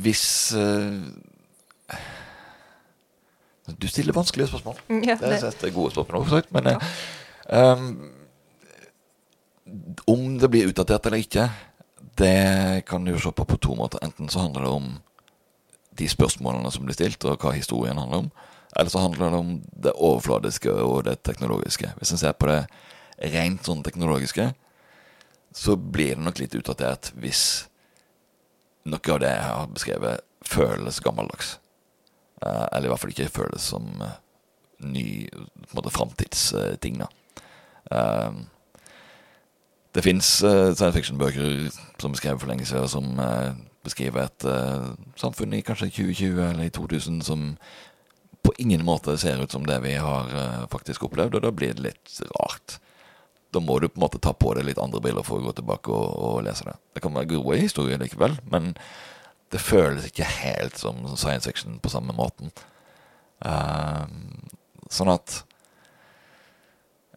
hvis uh, du stiller vanskelige spørsmål. Ja, det. det er gode spørsmål også, men ja. um, Om det blir utdatert eller ikke, det kan du jo se på på to måter. Enten så handler det om de spørsmålene som blir stilt, og hva historien handler om. Eller så handler det om det overfladiske og det teknologiske. Hvis en ser på det rent sånn teknologiske, så blir det nok litt utdatert hvis noe av det jeg har beskrevet, føles gammeldags. Eh, eller i hvert fall ikke føles som eh, ny på en måte framtidsting, da. Eh, det fins science fiction-bøker som er for lenge siden, som beskriver et samfunn i kanskje 2020 eller i 2000 som på ingen måte ser ut som det vi har faktisk opplevd, og da blir det litt rart. Da må du på en måte ta på deg litt andre briller for å gå tilbake og, og lese det. Det kan være gode historier likevel, men det føles ikke helt som science fiction på samme måten. Uh, sånn at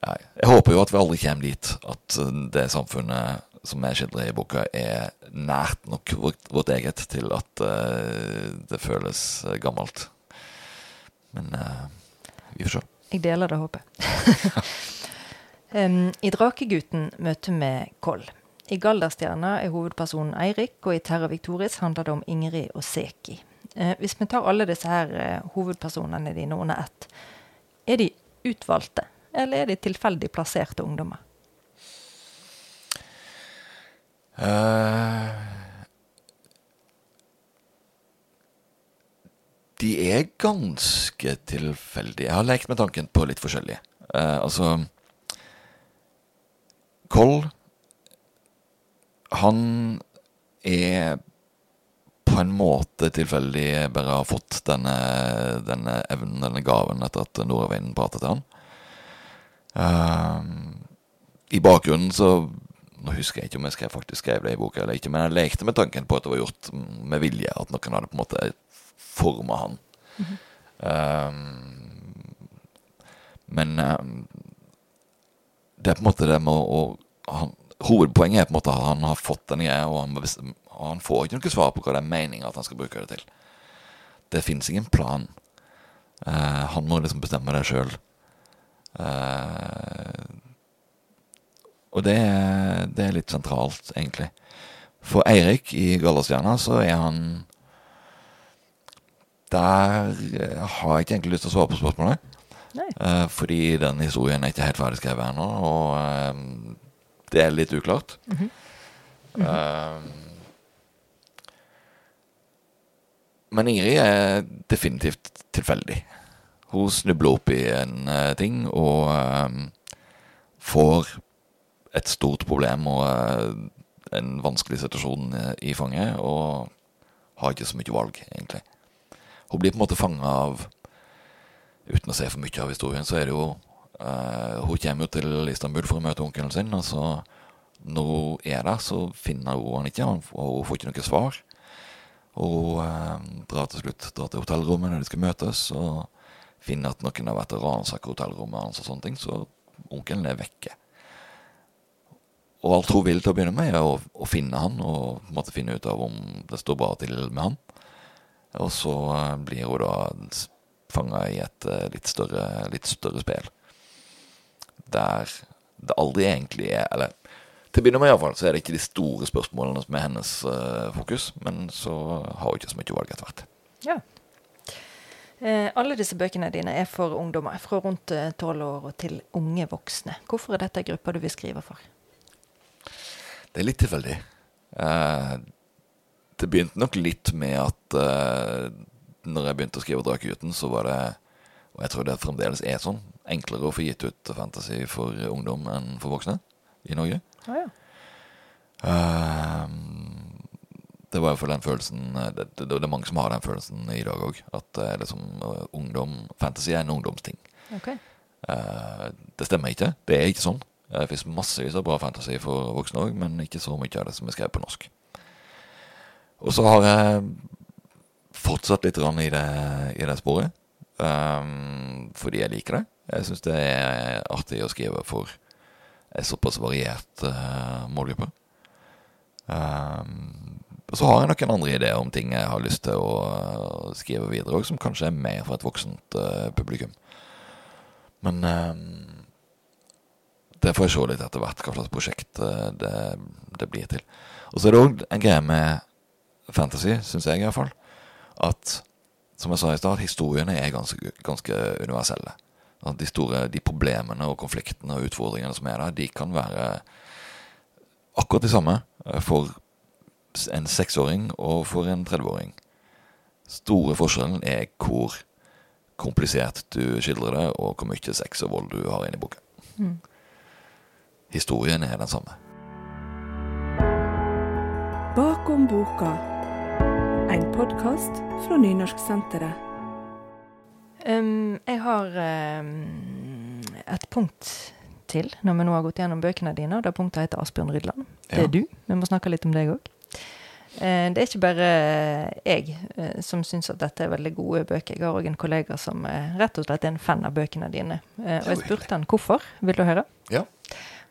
ja, Jeg håper jo at vi aldri kommer dit at det samfunnet som er skildret i boka, er nært nok vårt, vårt eget til at uh, det føles gammelt. Men uh, vi får se. Jeg deler det håpet. um, I 'Drakegutten' møter vi Koll. I Galderstjerna er hovedpersonen Eirik, og i Terra Victoris handler det om Ingrid og Seki. Eh, hvis vi tar alle disse her eh, hovedpersonene dine under ett, er de utvalgte, eller er de tilfeldig plasserte ungdommer? Uh, de er ganske tilfeldige. Jeg har lekt med tanken på litt forskjellige. Uh, altså Koll han er på en måte tilfeldig bare har fått denne, denne evnen, denne gaven, etter at nordavinden pratet til han. Um, I bakgrunnen så Nå husker jeg ikke om jeg skrev, faktisk skrev det i boka eller ikke, men jeg lekte med tanken på at det var gjort med vilje. At noen hadde på en måte forma han. Mm -hmm. um, men um, det er på en måte det med å, å han, hovedpoenget er på en måte at han har fått den greia, og han, og han får ikke noe svar på hva det er meninga at han skal bruke det til. Det fins ingen plan. Uh, han må liksom bestemme det sjøl. Eh, og det, det, er litt sentralt, egentlig. For Eirik i Gallerstjerna så er han der eh, har jeg ikke egentlig lyst til å svare på spørsmålet. Eh, fordi den historien er ikke helt ferdig skrevet ennå, og eh, det er litt uklart. Eh, men Ingrid er definitivt tilfeldig. Hun snubler opp i en uh, ting og uh, får et stort problem og eh, en vanskelig situasjon eh, i fanget, og har ikke så mye valg, egentlig. Hun blir på en måte fanga av Uten å se for mye av historien, så er det jo eh, Hun kommer jo til Istanbul for å møte onkelen sin, og så når hun er der, så finner hun han ikke, og hun får ikke noe svar. Og hun eh, drar til slutt drar til hotellrommet der de skal møtes, og finner at noen har vært og ransaket hotellrommet hans og sånne ting, så onkelen er vekke. Og alt hun vil til å begynne med, er å, å finne han og måtte finne ut av om det står bra til med han. Og så eh, blir hun da fanga i et litt større, litt større spill. Der det aldri egentlig er Eller til å begynne med iallfall, så er det ikke de store spørsmålene som er hennes uh, fokus, men så har hun ikke så mye valg etter hvert. Ja. Eh, alle disse bøkene dine er for ungdommer, fra rundt tolv år og til unge voksne. Hvorfor er dette gruppa du vil skrive for? Det er litt tilfeldig. Eh, det begynte nok litt med at eh, når jeg begynte å skrive 'Drakegutten', så var det, og jeg tror det fremdeles er sånn, enklere å få gitt ut fantasy for ungdom enn for voksne i Norge. Ah, ja. uh, det var iallfall den følelsen eh, det, det, det er mange som har den følelsen i dag òg. At uh, liksom, eh, ungdom, fantasy er en ungdomsting. Okay. Uh, det stemmer ikke. Det er ikke sånn. Det fins massevis av bra fantasy for voksne òg, men ikke så mye av det som er skrevet på norsk. Og så har jeg fortsatt litt i det, i det sporet. Um, fordi jeg liker det. Jeg syns det er artig å skrive for en såpass variert uh, målgruppe. Um, så har jeg noen andre ideer om ting jeg har lyst til å uh, skrive videre òg, som kanskje er mer for et voksent uh, publikum. Men ehm, det får jeg se litt etter hvert hva slags prosjekt det, det blir til. Og så er det òg en greie med fantasy, syns jeg iallfall, at som jeg sa i stad, historiene er ganske, ganske universelle. At de store de problemene og konfliktene og utfordringene som er der, de kan være akkurat de samme eh, for en seksåring og for en 30-åring. Store forskjellen er hvor komplisert du skildrer det, og hvor mye sex og vold du har inni boka. Historien er den samme. Bakom boka. En podkast fra Nynorsksenteret. Um, jeg har um, et punkt til når vi nå har gått gjennom bøkene dine. og Det punktet heter Asbjørn Rydland. Det Ja. er du. Vi må snakke litt om deg òg. det er ikke bare jeg eh, som syns at dette er veldig gode bøker. Jeg har òg en kollega som eh, rett og slett er en fan av bøkene dine. Eh, og jeg spurte han hvorfor. Vil du høre? Ja.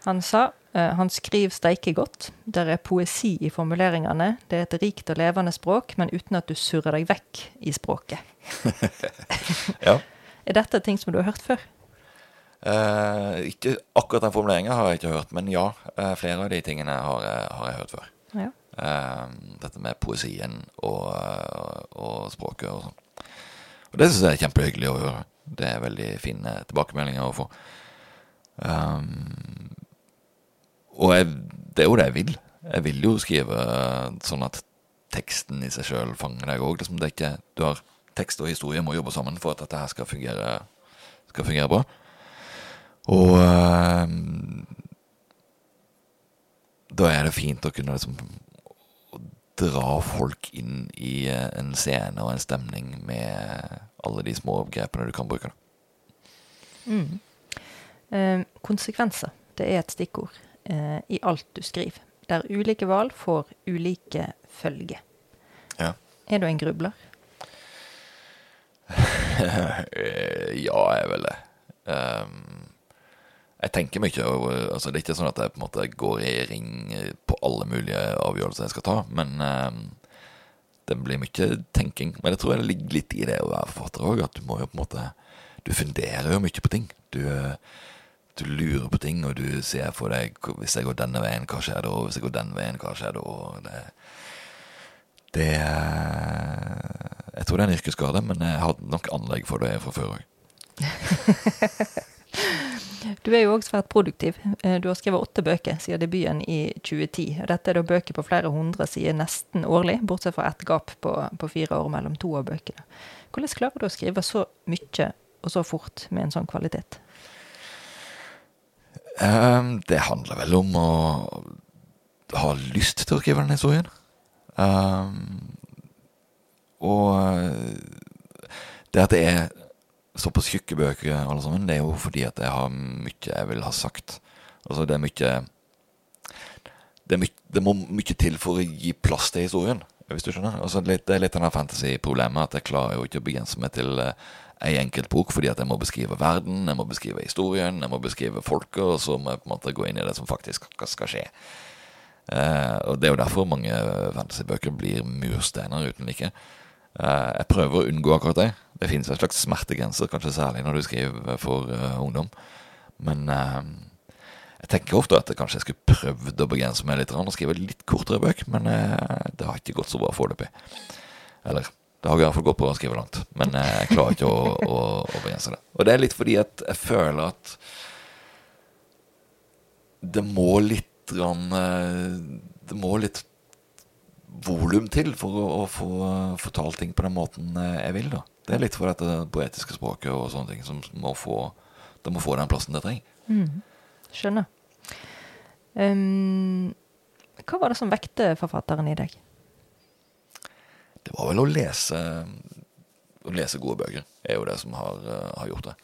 Han sa eh, han skriver steike godt. Der er poesi i formuleringene. Det er et rikt og levende språk, men uten at du surrer deg vekk i språket. ja. Er dette ting som du har hørt før? Eh, ikke akkurat den formuleringa har jeg ikke hørt, men ja, eh, flere av de tingene har, har jeg hørt før. Ja. Eh, dette med poesien og, og språket og sånn. Og det syns jeg er kjempehyggelig å høre. Det er veldig fine tilbakemeldinger å få. Um, og jeg, det er jo det jeg vil. Jeg vil jo skrive eh, sånn at teksten i seg sjøl fanger deg òg. Liksom tekst og historie må jobbe sammen for at dette her skal fungere, skal fungere bra. Og øh, da er det fint å kunne liksom dra folk inn i eh, en scene og en stemning med alle de små grepene du kan bruke. Mm. Eh, konsekvenser, det er et stikkord eh, i alt du skriver. Der ulike valg får ulike følger. Ja. Er du en grubler? Ja, jeg er vel det. Um, jeg tenker mye. over altså, det er ikke sånn at jeg på en måte går i ring på alle mulige avgjørelser jeg skal ta, men um, det blir mye tenking. Men jeg tror det ligger litt i det å være forfatter òg, at du må jo på en måte Du funderer jo mye på ting. Du, eh, du lurer på ting, og du ser for deg Hvis jeg går denne veien, hva skjer da? Hvis jeg går den veien, hva skjer da? Det det eh, Jeg tror det er en yrkesskade, men jeg hadde nok anlegg for det fra før òg. Du er jo òg svært produktiv. Eh, Du har skrevet åtte bøker siden debuten i 2010. og Dette er da bøker på flere hundre sider nesten årlig, bortsett fra ett gap på, på fire år mellom to av bøkene. Hvordan klarer du å skrive så mye og så fort med en sånn kvalitet? Ehm, det handler vel om å ha lyst til å skrive den historien. Ehm, og eh, det at det er såpass tjukke bøker, alle sammen, det er jo fordi at jeg har mye jeg vil ha sagt. Altså, det er mye Det, mye, det må mye til for å gi plass til historien, hvis du skjønner. Altså, det er litt av det fantasy-problemet, at jeg klarer jo ikke å begrense meg til uh, ei enkelt bok, fordi at jeg må beskrive verden, jeg må beskrive historien, jeg må beskrive folket, og så må jeg på en måte gå inn i det som faktisk skal skje. Eh, og Det er jo derfor mange fantasybøker blir mursteiner uten like. Eh, jeg prøver å unngå akkurat det. Det finnes en slags smertegrenser, kanskje særlig når du skriver for uh, ungdom. Men eh, jeg tenker ofte at jeg kanskje skulle prøvd å begrense meg litt og skrive litt kortere bøk, men eh, det har ikke gått så bra foreløpig. Eller det har i hvert fall gått på skrive langt, men jeg klarer ikke å, å, å begrense det. Og det er litt fordi at jeg føler at det må litt grann eh, Det må litt volum til for å, å få fortalt ting på den måten eh, jeg vil. da. Det er litt for dette poetiske språket og sånne ting som må få, det må få den plassen det trenger. Mm. Skjønner. Um, hva var det som vekte forfatteren i deg? Det var vel å lese Å lese gode bøker. er jo det som har, uh, har gjort det.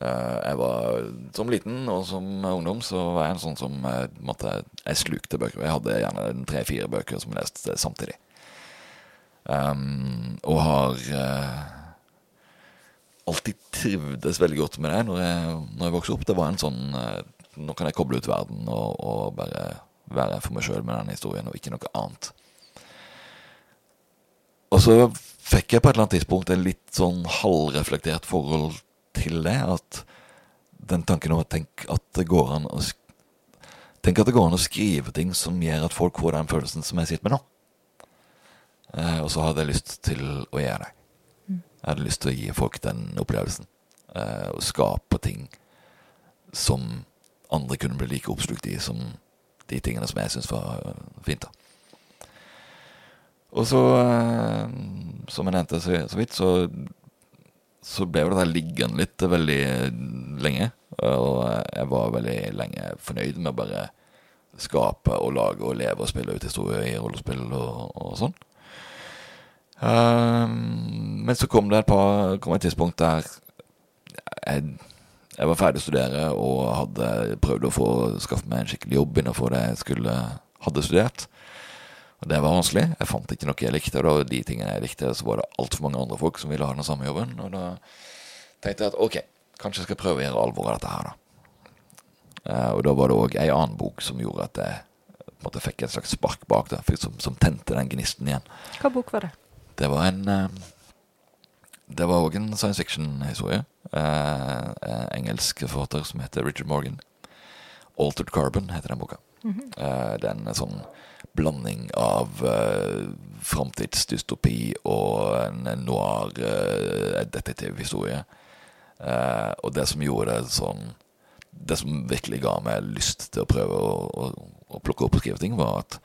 Uh, jeg var Som liten og som ungdom så var jeg en sånn som uh, måtte, Jeg slukte bøker. Jeg hadde gjerne tre-fire bøker som jeg leste samtidig. Um, og har alltid trivdes veldig godt med det når jeg, når jeg vokste opp. Det var en sånn Nå kan jeg koble ut verden og, og bare være for meg sjøl med den historien, og ikke noe annet. Og så fikk jeg på et eller annet tidspunkt en litt sånn halvreflektert forhold til det. At den tanken om å tenke at det går an å Tenk at det går an å skrive ting som gjør at folk får den følelsen som jeg sitter med nå. Eh, og så hadde jeg lyst til å gjøre det. Jeg hadde lyst til å gi folk den opplevelsen. Eh, og skape ting som andre kunne bli like oppslukt i som de tingene som jeg syns var fint. da. Og så, eh, som jeg nevnte så, vidt, så, så ble det dette liggende litt veldig lenge. Og jeg var veldig lenge fornøyd med å bare skape og lage og leve og spille ut historier i rollespill og, og sånn. Um, men så kom det et par kom et tidspunkt der jeg, jeg var ferdig å studere og hadde prøvd å få skaffe meg en skikkelig jobb innenfor det jeg skulle hadde studert. Og det var vanskelig. Jeg fant ikke noe jeg likte. Og da de tingene jeg likte, så var det altfor mange andre folk som ville ha den samme jobben. Og da tenkte jeg at ok, kanskje jeg skal prøve å gjøre alvor av dette her, da. Uh, og da var det òg ei annen bok som gjorde at jeg på en måte fikk et slags spark bak da, som, som tente den gnisten igjen. Hva bok var det? Det var en uh, Det var òg en science fiction-historie. Uh, engelsk forfatter som heter Richard Morgan. 'Altered Carbon' heter den boka. Mm -hmm. det er en sånn blanding av uh, framtidsdystopi og en noir uh, detektivhistorie. Uh, og det som gjorde det sånn Det som virkelig ga meg lyst til å prøve å, å, å plukke opp og skrive ting, var at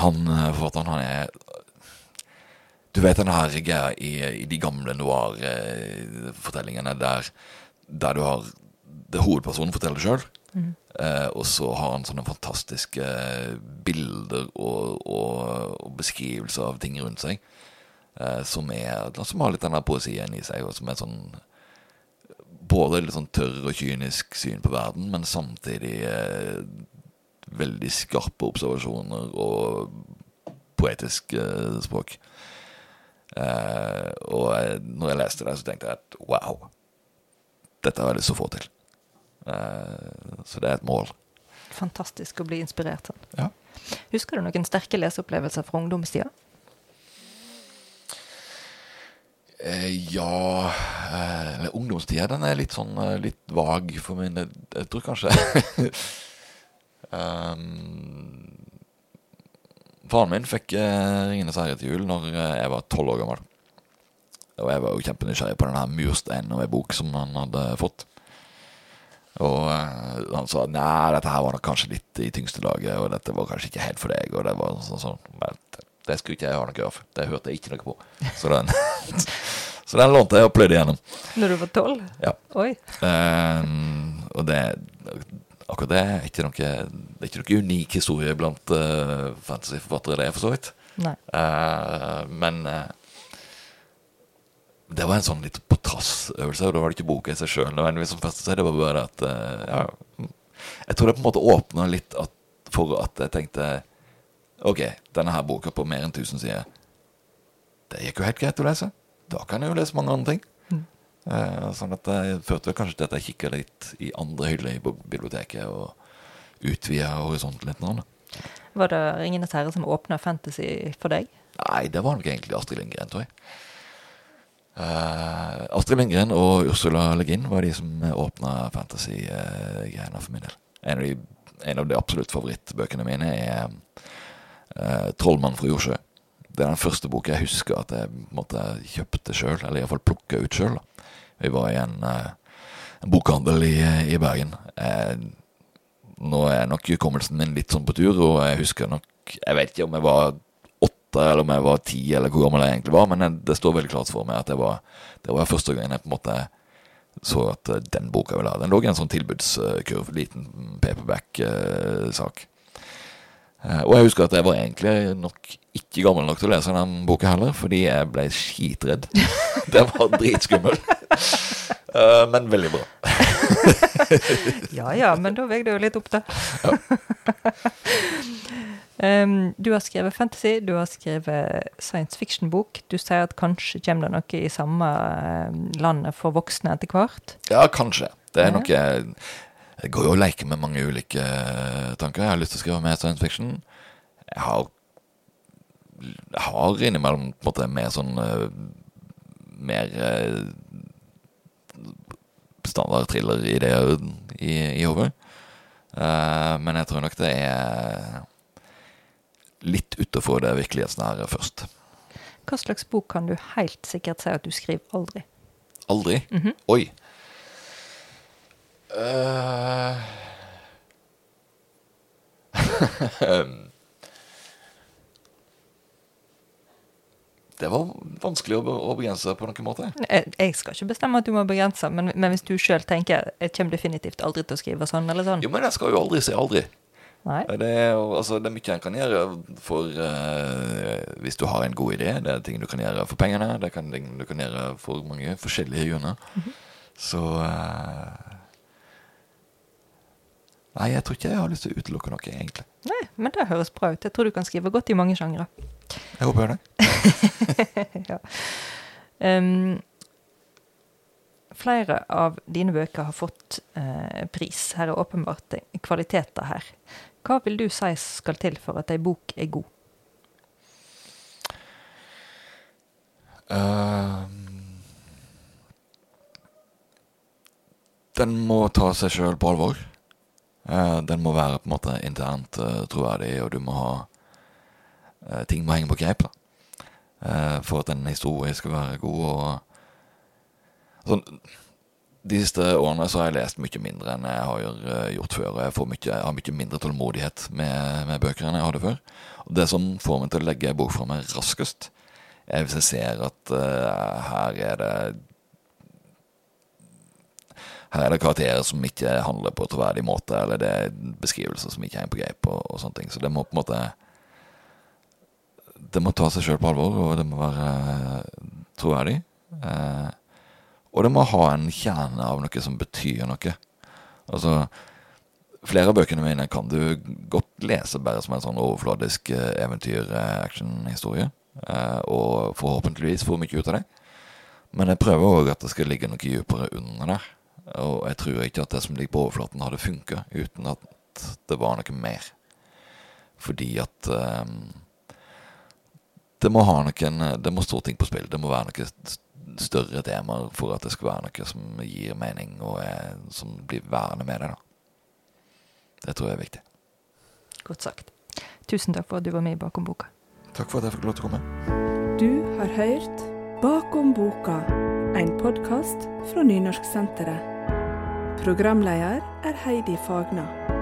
han forfatteren, han er Du vet den her greia i, i, de gamle noir-fortellingene der, der du har det hovedpersonen forteller sjøl. Eh, og så har han sånne fantastiske bilder og, og, og beskrivelser av ting rundt seg. Eh, som, er, som har litt den der poesien i seg, og som er sånn Både litt sånn tørr og kynisk syn på verden, men samtidig eh, veldig skarpe observasjoner og poetisk eh, språk. Eh, og når jeg leste det, så tenkte jeg at wow, dette har jeg lyst til å få til. Eh, så det er et mål. Fantastisk å bli inspirert sånn. Ja. Husker du noen sterke leseopplevelser fra ungdomstida? Eh, ja Eller Ungdomstida den er litt sånn eh, litt vag for min Jeg, jeg tror kanskje um, Faren min fikk eh, 'Ringenes herre' til jul når eh, jeg var tolv år gammel. Og jeg var jo kjempenysgjerrig på den her mursteinen og ei bok som han hadde fått. Og eh, han sa nei, dette her var nok kanskje litt i tyngste laget, og dette var kanskje ikke helt for deg. Og det var sånn, sånn. Men det- skulle ikke jeg ha noe av. Det hørte jeg ikke noe på. Så den, så den lånte jeg og pløyde gjennom. Når du var tolv? Ja. Oi. Um, og det akkurat det er ikke noe Det er ikke noe unik historie blant uh, fantasyforfattere, det, for så vidt. Nei. Uh, men eh, det var en sånn litt på trass-øvelse, og da var det ikke boka i seg sjøl nødvendigvis som festet seg. Det var bare at eh, ja, Jeg tror det på en måte åpna litt at, for at jeg tenkte Ok, denne her boka på mer enn 1000 sider, det gikk jo helt greit å lese. Da kan jeg jo lese mange andre ting. Eh, sånn at jeg førte kanskje til at jeg kikka litt i andre hyller i biblioteket og utvida horisonten litt. Nå, da. Var det 'Ringenes herre' som åpna fantasy for deg? Nei, det var nok egentlig Astrid Lindgren, tror jeg. Eh, Astrid Lindgren og Ursula Le Guin var de som åpna fantasy-greiene for min del. En av, de, en av de absolutt favorittbøkene mine er uh, 'Trollmann fra Jordsjø'. Det er den første boka jeg husker at jeg måtte kjøpte sjøl, eller iallfall plukka ut sjøl. Vi var i en, uh, en bokhandel i, i Bergen. Eh, nå er nok hukommelsen min litt sånn på tur, og jeg husker nok Jeg vet ikke om jeg var åtte eller om jeg var ti, eller hvor gammel jeg egentlig var, men det står veldig klart for meg at det var, det var første gangen jeg på en måte så at eh, den boka ville ha. Den lå i en sånn tilbudskurv, liten paperback-sak. Eh, Og jeg husker at jeg var egentlig nok ikke gammel nok til å lese den boka heller, fordi jeg ble skitredd. Den var dritskummel. Eh, Men veldig bra. Ja ja, men da veier det jo litt opp, da. Um, du har skrevet fantasy, du har skrevet science fiction-bok. Du sier at kanskje kommer det noe i samme eh, landet for voksne etter hvert. Ja, kanskje. Det er noe Jeg går jo og leker med mange ulike eh, tanker. Jeg har lyst til å skrive mer science fiction. Jeg har Jeg har innimellom på en måte mer sånn eh, Mer standard thriller-ideer i, i hodet. Uh, men jeg tror nok det er litt utenfor det virkelighetsnære først. Hva slags bok kan du helt sikkert si at du skriver aldri? Aldri? Oi. Uh... det var vanskelig å, begrense på noen måte. Jeg, jeg skal ikke bestemme at du må begrense, men, men hvis du sjøl tenker jeg kommer definitivt aldri til å skrive sånn eller sånn Jo, men jeg skal jo aldri si aldri. Nei? Det er, altså, det er mye en kan gjøre for uh, Hvis du har en god idé. Det er ting du kan gjøre for pengene. Det er ting du kan gjøre for mange forskjellige grunner. Så uh, Nei, jeg tror ikke jeg har lyst til å utelukke noe, egentlig. Nei, men det høres bra ut. Jeg tror du kan skrive godt i mange sjangre. Jeg håper det. ja. Um, flere av dine bøker har fått eh, pris. Her er åpenbart kvaliteter her. Hva vil du si skal til for at ei bok er god? Ehm, den må ta seg sjøl på alvor. Uh, den må være på en måte internt uh, troverdig, og du må ha uh, Ting må henge på greip da. For at en historie skal være god. Og, sånn, de siste årene så har jeg lest mye mindre enn jeg har eh, gjort før. Jeg, mye, jeg har mye mindre tålmodighet med, med bøker enn jeg hadde før. Og det som får meg til å legge en bok fra meg raskest, er hvis jeg ser at uh, her er det her er det karakterer som ikke handler på troverdig måte, eller det er beskrivelser som ikke henger på greip, og, og sånne ting. Så det må på en måte Det må ta seg sjøl på alvor, og det må være eh, troverdig. Eh, og det må ha en kjerne av noe som betyr noe. Altså Flere av bøkene mine kan du godt lese bare som en sånn overfladisk eh, eventyr-actionhistorie. Eh, og forhåpentligvis få mye ut av det. Men jeg prøver òg at det skal ligge noe dypere under der. Og jeg tror ikke at det som ligger på overflaten, hadde funka uten at det var noe mer. Fordi at um, det må ha noen Det må stå ting på spill. Det må være noe større temaer for at det skal være noe som gir mening, og er, som blir værende med det. da. Det tror jeg er viktig. Godt sagt. Tusen takk for at du var med i Bakom boka. Takk for at jeg fikk lov til å komme. Du har hørt Bakom boka, en podkast fra Nynorsksenteret. Programleder er Heidi Fagna.